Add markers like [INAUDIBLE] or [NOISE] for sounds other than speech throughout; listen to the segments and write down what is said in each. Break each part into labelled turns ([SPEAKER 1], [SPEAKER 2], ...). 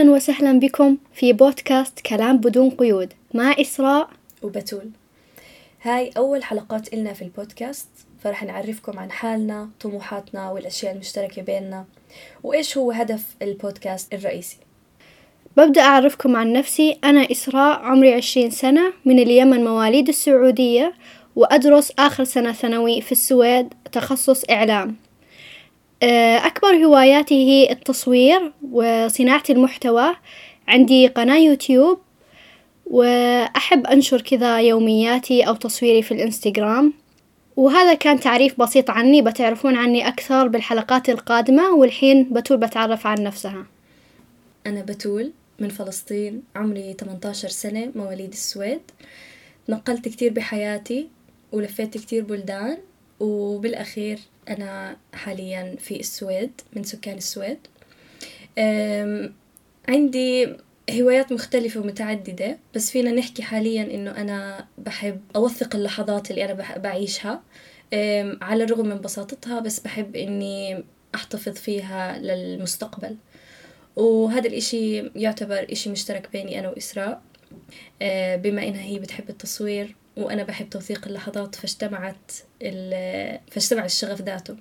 [SPEAKER 1] أهلا وسهلا بكم في بودكاست كلام بدون قيود مع إسراء
[SPEAKER 2] وبتول. هاي أول حلقات إلنا في البودكاست فرح نعرفكم عن حالنا طموحاتنا والأشياء المشتركة بيننا وإيش هو هدف البودكاست الرئيسي؟
[SPEAKER 1] ببدأ أعرفكم عن نفسي. أنا إسراء عمري عشرين سنة من اليمن مواليد السعودية وأدرس آخر سنة ثانوي في السويد تخصص إعلام. أكبر هواياتي هي التصوير وصناعة المحتوى. عندي قناة يوتيوب وأحب أنشر كذا يومياتي أو تصويري في الإنستغرام. وهذا كان تعريف بسيط عني بتعرفون عني أكثر بالحلقات القادمة والحين بتول بتعرف عن نفسها.
[SPEAKER 2] أنا بتول من فلسطين عمري 18 سنة مواليد السويد. نقلت كتير بحياتي ولفيت كتير بلدان. وبالأخير أنا حاليا في السويد من سكان السويد. عندي هوايات مختلفة ومتعددة بس فينا نحكي حاليا إنه أنا بحب أوثق اللحظات اللي أنا بعيشها. على الرغم من بساطتها بس بحب إني أحتفظ فيها للمستقبل. وهذا الإشي يعتبر إشي مشترك بيني أنا وإسراء. أه، بما إنها هي بتحب التصوير وأنا بحب توثيق اللحظات فاجتمعت فاجتمع الشغف ذاته.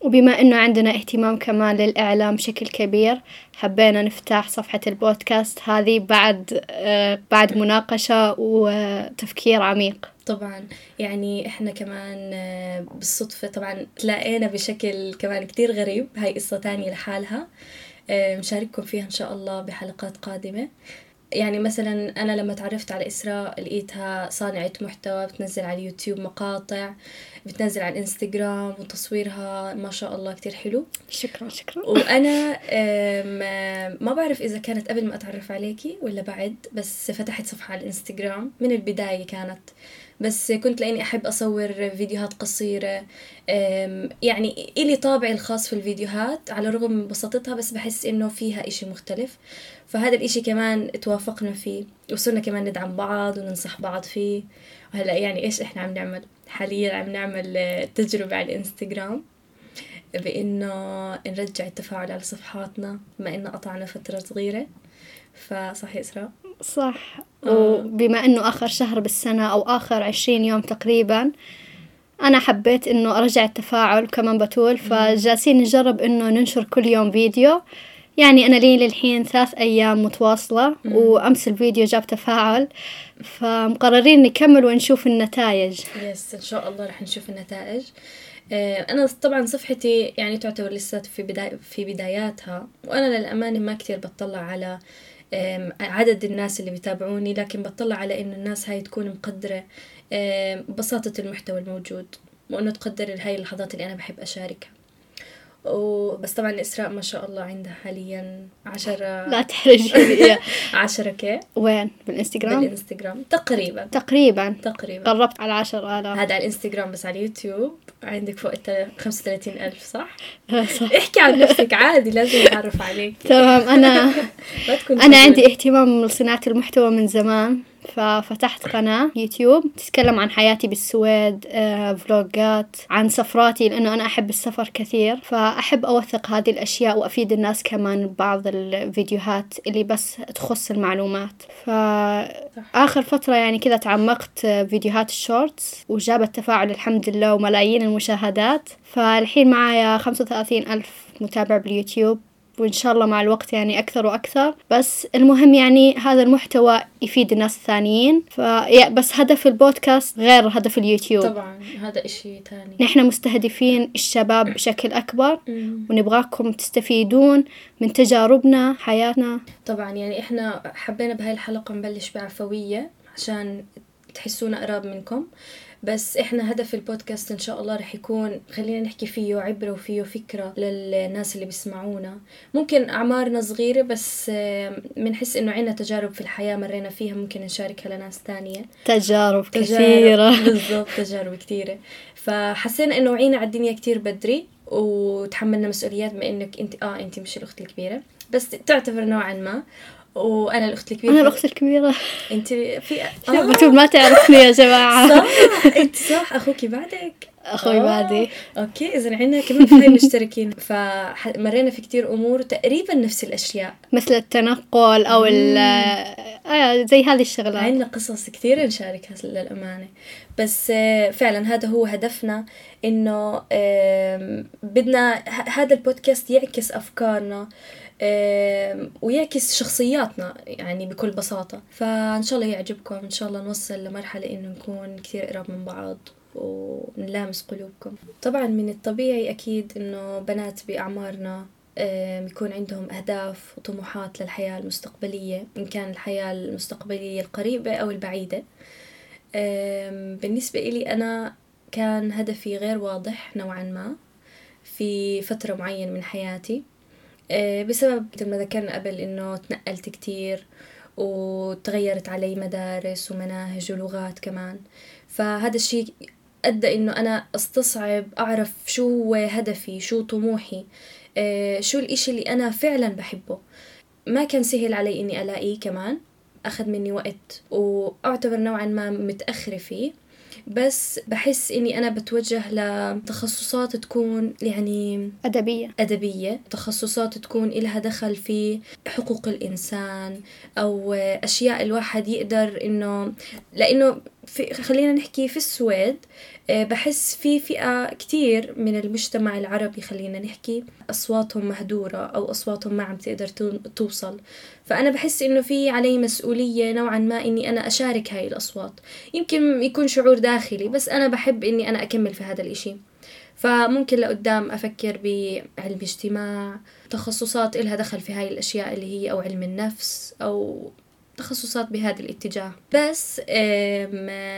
[SPEAKER 1] وبما إنه عندنا اهتمام كمان للإعلام بشكل كبير حبينا نفتح صفحة البودكاست هذه بعد آه بعد مناقشة وتفكير عميق.
[SPEAKER 2] طبعا يعني إحنا كمان آه، بالصدفة طبعا تلاقينا بشكل كمان كتير غريب هاي قصة تانية لحالها. آه، مشارككم فيها إن شاء الله بحلقات قادمة. يعني مثلا أنا لما تعرفت على إسراء لقيتها صانعة محتوى بتنزل على اليوتيوب مقاطع بتنزل على الإنستغرام وتصويرها ما شاء الله كتير حلو.
[SPEAKER 1] شكرا شكرا.
[SPEAKER 2] وأنا ما بعرف إذا كانت قبل ما أتعرف عليكي ولا بعد بس فتحت صفحة على الإنستغرام. من البداية كانت بس كنت لإني أحب أصور فيديوهات قصيرة. يعني إلي طابعي الخاص في الفيديوهات على الرغم من بساطتها بس بحس إنه فيها إشي مختلف. فهذا الإشي كمان توافقنا فيه وصرنا كمان ندعم بعض وننصح بعض فيه. وهلأ يعني إيش إحنا عم نعمل؟ حاليا عم نعمل تجربة على الإنستغرام بإنه نرجع التفاعل على صفحاتنا بما إنه قطعنا فترة صغيرة. فصح يا إسراء.
[SPEAKER 1] صح. آه. وبما أنه آخر شهر بالسنة أو آخر عشرين يوم تقريبا أنا حبيت إنه أرجع التفاعل كمان بتول فجالسين نجرب إنه ننشر كل يوم فيديو. يعني أنا لي للحين ثلاث أيام متواصلة وأمس الفيديو جاب تفاعل. فمقررين نكمل ونشوف النتائج.
[SPEAKER 2] يس إن شاء الله رح نشوف النتائج. آه، أنا طبعا صفحتي يعني تعتبر لسه في بداية في بداياتها وأنا للأمانة ما كتير بطلع على عدد الناس اللي بيتابعوني لكن بطلع على إنه الناس هاي تكون مقدرة بساطة المحتوى الموجود وإنه تقدر هاي اللحظات اللي أنا بحب أشاركها. وبس طبعا إسراء ما شاء الله عندها حاليا عشرة
[SPEAKER 1] لا تحرجي [LAUGHS]
[SPEAKER 2] عشرة كي؟
[SPEAKER 1] وين؟ بالإنستغرام؟
[SPEAKER 2] بالإنستغرام. تقريبا.
[SPEAKER 1] تقريبا.
[SPEAKER 2] تقريبا.
[SPEAKER 1] قربت على عشرة آلاف.
[SPEAKER 2] هذا على الإنستغرام بس على اليوتيوب. عندك فوق خمسة وثلاثين ألف صح؟ [LAUGHS] صح. احكي عن نفسك عادي لازم نتعرف عليك.
[SPEAKER 1] تمام. أنا [LAUGHS] أنا عندي اهتمام بصناعة المحتوى من زمان. ففتحت قناة يوتيوب تتكلم عن حياتي بالسويد آه، vlogات عن سفراتي لأنه أنا أحب السفر كثير. فأحب أوثق هذه الأشياء وأفيد الناس كمان ببعض الفيديوهات اللي بس تخص المعلومات. فآخر فترة يعني كذا تعمقت فيديوهات ال shorts وجابت تفاعل الحمد لله وملايين المشاهدات. فالحين معايا خمسة وثلاثين ألف متابع باليوتيوب. وإن شاء الله مع الوقت يعني أكثر وأكثر. بس المهم يعني هذا المحتوى يفيد الناس الثانيين. ف بس هدف البودكاست غير هدف اليوتيوب.
[SPEAKER 2] طبعا هذا إشي ثاني.
[SPEAKER 1] نحن مستهدفين الشباب بشكل أكبر. ونبغاكم تستفيدون من تجاربنا حياتنا.
[SPEAKER 2] طبعا يعني إحنا حبينا بهاي الحلقة نبلش بعفوية عشان تحسونا قراب منكم. بس إحنا هدف البودكاست إن شاء الله رح يكون خلينا نحكي فيه عبرة وفيه فكرة للناس اللي بيسمعونا. ممكن أعمارنا صغيرة بس بنحس إنه عنا تجارب في الحياة مرينا فيها ممكن نشاركها لناس تانية.
[SPEAKER 1] تجارب, تجارب كثيرة. [LAUGHS]
[SPEAKER 2] بالضبط تجارب كثيرة. فحسينا إنه وعينا على الدنيا كتير بدري وتحملنا مسؤوليات بما إنك أنت آه أنت مش الأخت الكبيرة بس تعتبر نوعا ما. وأنا الأخت الكبيرة.
[SPEAKER 1] أنا الأخت الكبيرة.
[SPEAKER 2] أنت في
[SPEAKER 1] آه. بتقول ما تعرفني يا جماعة.
[SPEAKER 2] صح. أنت صح. أخوكي بعدك.
[SPEAKER 1] أخوي
[SPEAKER 2] آه.
[SPEAKER 1] بادي
[SPEAKER 2] okay. اذا عندنا كمان في مشتركين فمرينا في كتير أمور تقريبا نفس الأشياء.
[SPEAKER 1] مثل التنقل أو ال آه زي هذه الشغلات.
[SPEAKER 2] عندنا قصص كثير نشاركها للأمانة. بس آه، فعلا هذا هو هدفنا آم، بدنا هذا البودكاست يعكس أفكارنا. آم، ويعكس شخصياتنا يعني بكل بساطة. فإن شاء الله يعجبكم. إن شاء الله نوصل لمرحلة إنه نكون كثير قراب من بعض ونلامس قلوبكم. طبعا من الطبيعي أكيد إنه بنات بأعمارنا يكون عندهم أهداف وطموحات للحياة المستقبلية إن كان الحياة المستقبلية القريبة أو البعيدة. بالنسبة إلي أنا كان هدفي غير واضح نوعا ما في فترة معينة من حياتي. بسبب مثل ما ذكرنا قبل إنه تنقلت كتير وتغيرت علي مدارس ومناهج ولغات كمان. فهذا الشيء أدى إنه أنا استصعب أعرف شو هو هدفي شو طموحي آه، شو الإشي اللي أنا فعلا بحبه. ما كان سهل علي إني ألاقيه كمان أخذ مني وقت وأعتبر نوعا ما متأخرة فيه. بس بحس إني أنا بتوجه لتخصصات تكون يعني
[SPEAKER 1] أدبية.
[SPEAKER 2] أدبية تخصصات تكون إلها دخل في حقوق الإنسان أو أشياء الواحد يقدر إنه لأنه في خلينا نحكي في السويد آه، بحس في فئة كتير من المجتمع العربي خلينا نحكي أصواتهم مهدورة أو أصواتهم ما عم تقدر تو- توصل. فأنا بحس إنه في علي مسؤولية نوعا ما إني أنا أشارك هاي الأصوات. يمكن يكون شعور داخلي بس أنا بحب إني أنا أكمل في هذا الإشي. فممكن لقدام أفكر بعلم اجتماع تخصصات إلها دخل في هاي الأشياء اللي هي أو علم النفس أو تخصصات بهذا الاتجاه. بس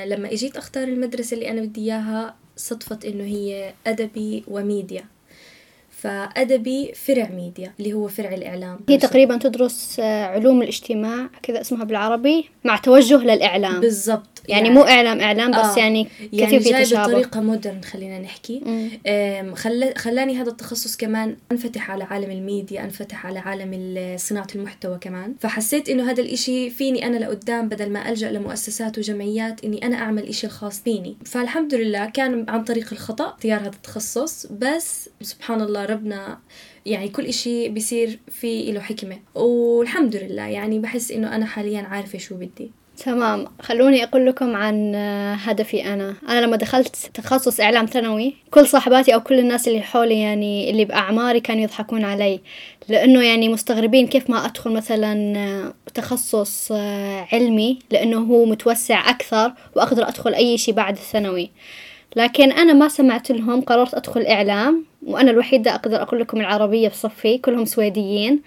[SPEAKER 2] لما اجيت اختار المدرسة اللي أنا بدي إياها صدفت إنه هي أدبي وميديا. فأدبي فرع ميديا اللي هو فرع الإعلام.
[SPEAKER 1] هي تقريبا تدرس آه، علوم الاجتماع كذا اسمها بالعربي مع توجه للإعلام.
[SPEAKER 2] بالضبط
[SPEAKER 1] يعني مو إعلام إعلام بس
[SPEAKER 2] آه.
[SPEAKER 1] يعني
[SPEAKER 2] يعني
[SPEAKER 1] كثير في
[SPEAKER 2] جاي
[SPEAKER 1] تشابه.
[SPEAKER 2] بطريقة modern خلينا نحكي. خل... خلاني هذا التخصص كمان أنفتح على عالم الميديا أنفتح على عالم ال- صناعة المحتوى كمان. فحسيت إنه هذا الإشي فيني أنا لقدام بدل ما ألجأ لمؤسسات وجمعيات إني أنا أعمل إشي الخاص فيني فالحمد لله كان عن طريق الخطأ اختيار هذا التخصص بس سبحان الله ربنا يعني كل إشي بيصير في له حكمة. والحمد لله يعني بحس إنه أنا حاليا عارفة شو بدي.
[SPEAKER 1] تمام. خلوني أقول لكم عن هدفي أنا. أنا لما دخلت تخصص إعلام ثانوي كل صاحباتي أو كل الناس اللي حولي يعني اللي بأعماري كانوا يضحكون علي. لأنه يعني مستغربين كيف ما أدخل مثلا تخصص علمي لأنه هو متوسع أكثر وأقدر أدخل أي شيء بعد الثانوي. لكن أنا ما سمعت لهم قررت أدخل إعلام وأنا الوحيدة أقدر أقول لكم العربية بصفي كلهم سويديين.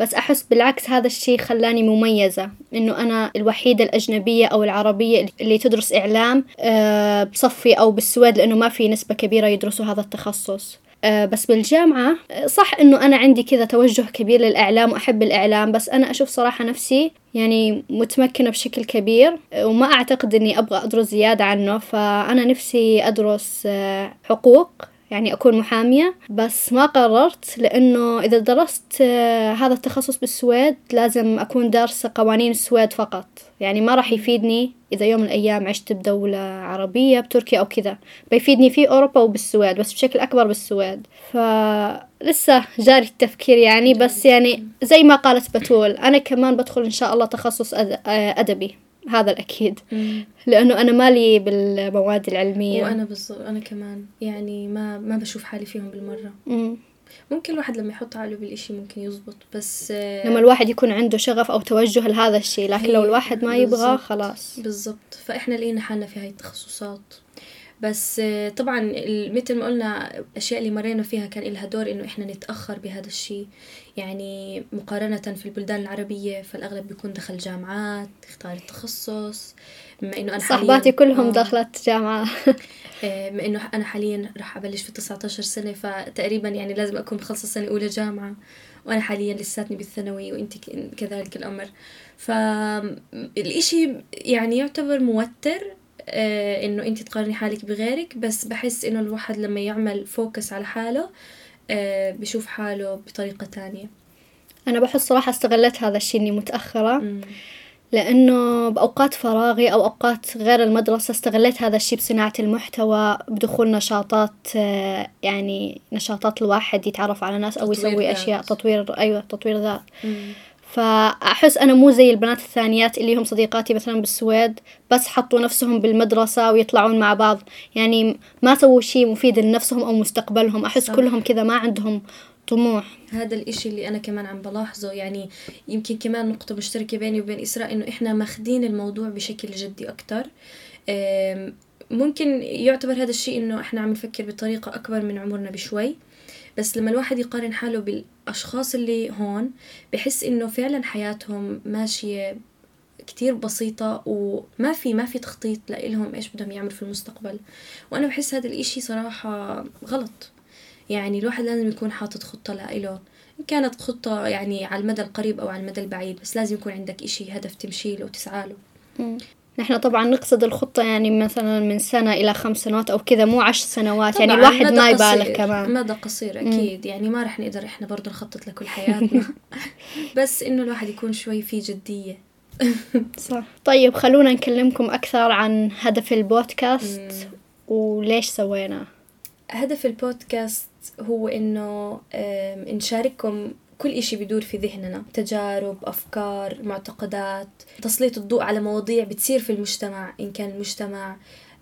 [SPEAKER 1] بس أحس بالعكس هذا الشيء خلاني مميزة إنه أنا الوحيدة الأجنبية أو العربية اللي تدرس إعلام آه، بصفي أو بالسويد لأنه ما في نسبة كبيرة يدرسوا هذا التخصص. بس بالجامعة آه، صح إنه أنا عندي كذا توجه كبير للإعلام وأحب الإعلام بس أنا أشوف صراحة نفسي يعني متمكنة بشكل كبير آه، وما أعتقد إني أبغى أدرس زيادة عنه فأنا نفسي أدرس آه، حقوق. يعني أكون محامية بس ما قررت لأنه إذا درست آه، هذا التخصص بالسويد لازم أكون دارسة قوانين السويد فقط. يعني ما راح يفيدني إذا يوم من الأيام عشت بدولة عربية بتركيا أو كذا. بيفيدني في أوروبا وبالسويد بس بشكل أكبر بالسويد. فلسه جاري التفكير يعني بس يعني زي ما قالت بتول أنا كمان بدخل إن شاء الله تخصص آه، أدبي. هذا الأكيد. لأنه أنا مالي بالمواد العلمية.
[SPEAKER 2] وأنا بالضبط أنا كمان. يعني ما ما بشوف حالي فيهم بالمرة.
[SPEAKER 1] مم.
[SPEAKER 2] ممكن الواحد لما يحط عقله بالإشي ممكن يزبط بس
[SPEAKER 1] لما الواحد يكون عنده شغف أو توجه لهذا الشيء لكن لو
[SPEAKER 2] هي-
[SPEAKER 1] الواحد ما يبغى. خلاص.
[SPEAKER 2] بالضبط. فإحنا لقينا حالنا في هاي التخصصات. بس آه، طبعا مثل ما قلنا الأشياء اللي مرينا فيها كان لها دور إنه إحنا نتأخر بهذا الشيء. يعني مقارنة في البلدان العربية فالأغلب بيكون دخل جامعات اختار التخصص. بما إنه أنا
[SPEAKER 1] صحباتي كلهم
[SPEAKER 2] آه.
[SPEAKER 1] دخلت جامعة. [LAUGHS]
[SPEAKER 2] آه، بما إنه أنا حاليا راح أبلش في 19 سنة فتقريبا يعني لازم أكون مخلصه سنه أولى جامعة. وأنا حاليا لساتني بالثانوي وإنت ك- كذلك الأمر. فالإشي يعني يعتبر موتر. إنه أنت تقارني حالك بغيرك بس بحس إنه الواحد لما يعمل فوكس على حاله آه، بشوف حاله بطريقة تانية
[SPEAKER 1] أنا بحس صراحة استغلت هذا الشيء إني متأخرة
[SPEAKER 2] مم.
[SPEAKER 1] لأنه بأوقات فراغي أو أوقات غير المدرسة استغليت هذا الشي بصناعة المحتوى بدخول نشاطات آه، يعني نشاطات الواحد يتعرف على ناس أو يسوي ذات. أشياء تطوير أيوة تطوير ذات فأحس أنا مو زي البنات الثانيات اللي هم صديقاتي مثلا بالسويد بس حطوا نفسهم بالمدرسة ويطلعون مع بعض. يعني ما سووا شيء مفيد لنفسهم أو مستقبلهم. أحس صح. كلهم كذا ما عندهم طموح.
[SPEAKER 2] هذا الإشي اللي أنا كمان عم بلاحظه. يعني يمكن كمان نقطة مشتركة بيني وبين إسراء إنه إحنا ماخدين الموضوع بشكل جدي أكتر. ممكن يعتبر هذا الشيء إنه إحنا عم نفكر بطريقة أكبر من عمرنا بشوي. بس لما الواحد يقارن حاله بالأشخاص اللي هون بحس إنه فعلا حياتهم ماشية كتير بسيطة وما في ما في تخطيط لإلهم إيش بدهم يعملوا في المستقبل. وأنا بحس هذا الإشي صراحة غلط. يعني الواحد لازم يكون حاطط خطة لإله. إن كانت خطة يعني على المدى القريب أو على المدى البعيد بس لازم يكون عندك إشي هدف تمشي له وتسعى له.
[SPEAKER 1] نحن طبعا نقصد الخطة يعني مثلا من سنة إلى خمس سنوات أو كذا مو عشر سنوات يعني الواحد ما يبالغ كمان.
[SPEAKER 2] مدى قصير أكيد. مم. يعني ما رح نقدر إحنا برضه نخطط لكل حياتنا. [LAUGHS] بس إنه الواحد يكون شوي في جدية. [LAUGHS]
[SPEAKER 1] صح. طيب خلونا نكلمكم أكثر عن هدف البودكاست مم. وليش سويناه.
[SPEAKER 2] هدف البودكاست هو إنه نشارككم كل إشي بدور في ذهننا تجارب أفكار معتقدات تسليط الضوء على مواضيع بتصير في المجتمع إن كان المجتمع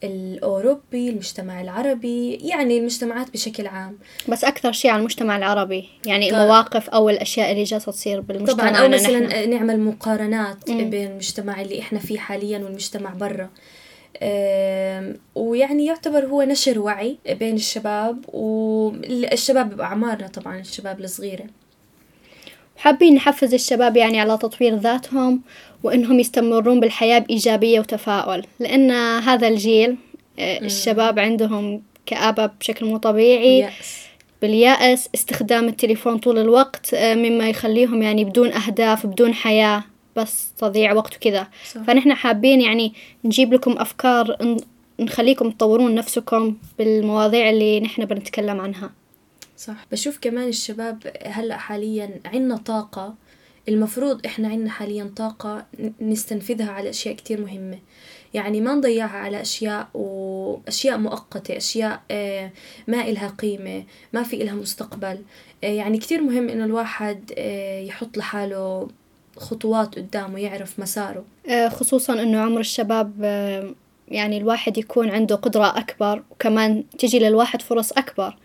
[SPEAKER 2] الأوروبي المجتمع العربي يعني المجتمعات بشكل عام
[SPEAKER 1] بس أكثر شيء على المجتمع العربي يعني طبعا. المواقف أو الأشياء اللي جالسة تصير بالمجتمع
[SPEAKER 2] طبعا أو مثلا نحن. نعمل مقارنات م. بين المجتمع اللي إحنا فيه حاليا والمجتمع برا ويعني يعتبر هو نشر وعي بين الشباب والشباب بأعمارنا طبعا الشباب الصغيرة
[SPEAKER 1] حابين نحفز الشباب يعني على تطوير ذاتهم وإنهم يستمرون بالحياة بإيجابية وتفاؤل لأن هذا الجيل آه، الشباب عندهم كآبة بشكل مو طبيعي. باليأس. استخدام التليفون طول الوقت آه، مما يخليهم يعني بدون أهداف بدون حياة بس تضيع وقت وكذا. فنحن حابين يعني نجيب لكم أفكار نخليكم تطورون نفسكم بالمواضيع اللي نحن بنتكلم عنها.
[SPEAKER 2] صح. بشوف كمان الشباب هلأ حاليا عنا طاقة. المفروض إحنا عنا حاليا طاقة نستنفذها على أشياء كتير مهمة. يعني ما نضيعها على أشياء وأشياء مؤقتة أشياء آه، ما إلها قيمة ما في إلها مستقبل. آه، يعني كتير مهم إنه الواحد آه، يحط لحاله خطوات قدامه يعرف مساره.
[SPEAKER 1] خصوصا إنه عمر الشباب يعني الواحد يكون عنده قدرة أكبر وكمان تجي للواحد فرص أكبر.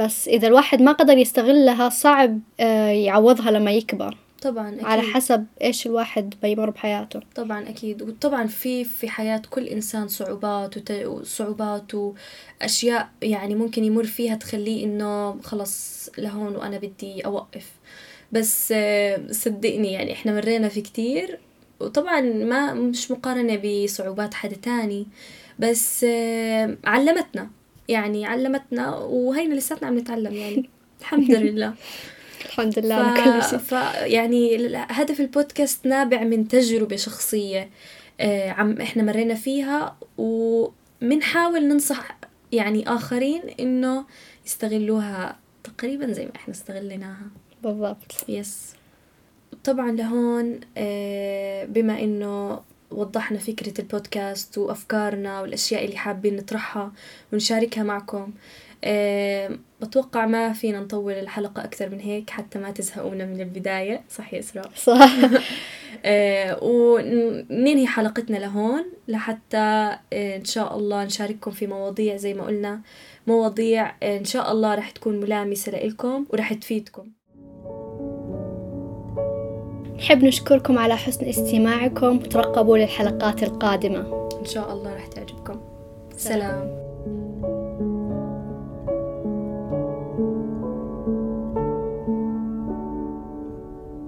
[SPEAKER 1] بس إذا الواحد ما قدر يستغلها صعب آه، يعوضها لما يكبر.
[SPEAKER 2] طبعا أكيد.
[SPEAKER 1] على حسب إيش الواحد بيمر بحياته.
[SPEAKER 2] طبعا أكيد. وطبعا في في حياة كل إنسان صعوبات وصعوبات وأشياء يعني ممكن يمر فيها تخليه إنه خلص لهون وأنا بدي أوقف. بس آه، صدقني يعني إحنا مرينا في كتير. وطبعا ما مش مقارنة بصعوبات حدا تاني. بس آه، علمتنا. يعني علمتنا وهينا لساتنا عم نتعلم يعني. الحمد لله. [LAUGHS]
[SPEAKER 1] الحمد لله ف... كل
[SPEAKER 2] شيء. ف... يعني هدف البودكاست نابع من تجربة شخصية آه عم إحنا مرينا فيها ومنحاول ننصح يعني آخرين إنه يستغلوها تقريبا زي ما إحنا استغليناها
[SPEAKER 1] بالضبط.
[SPEAKER 2] يس طبعا لهون آه بما إنه وضحنا فكرة البودكاست وأفكارنا والأشياء اللي حابين نطرحها ونشاركها معكم. أه بتوقع ما فينا نطول الحلقة أكثر من هيك حتى ما تزهقونا من البداية. صح يا إسراء؟ [LAUGHS]
[SPEAKER 1] صح. [LAUGHS]
[SPEAKER 2] أه وننهي حلقتنا لهون لحتى أه إن شاء الله نشارككم في مواضيع زي ما قلنا مواضيع إن شاء الله رح تكون ملامسة لإلكم ورح تفيدكم.
[SPEAKER 1] نحب نشكركم على حسن استماعكم وترقبوا للحلقات القادمة.
[SPEAKER 2] إن شاء الله راح تعجبكم. سلام.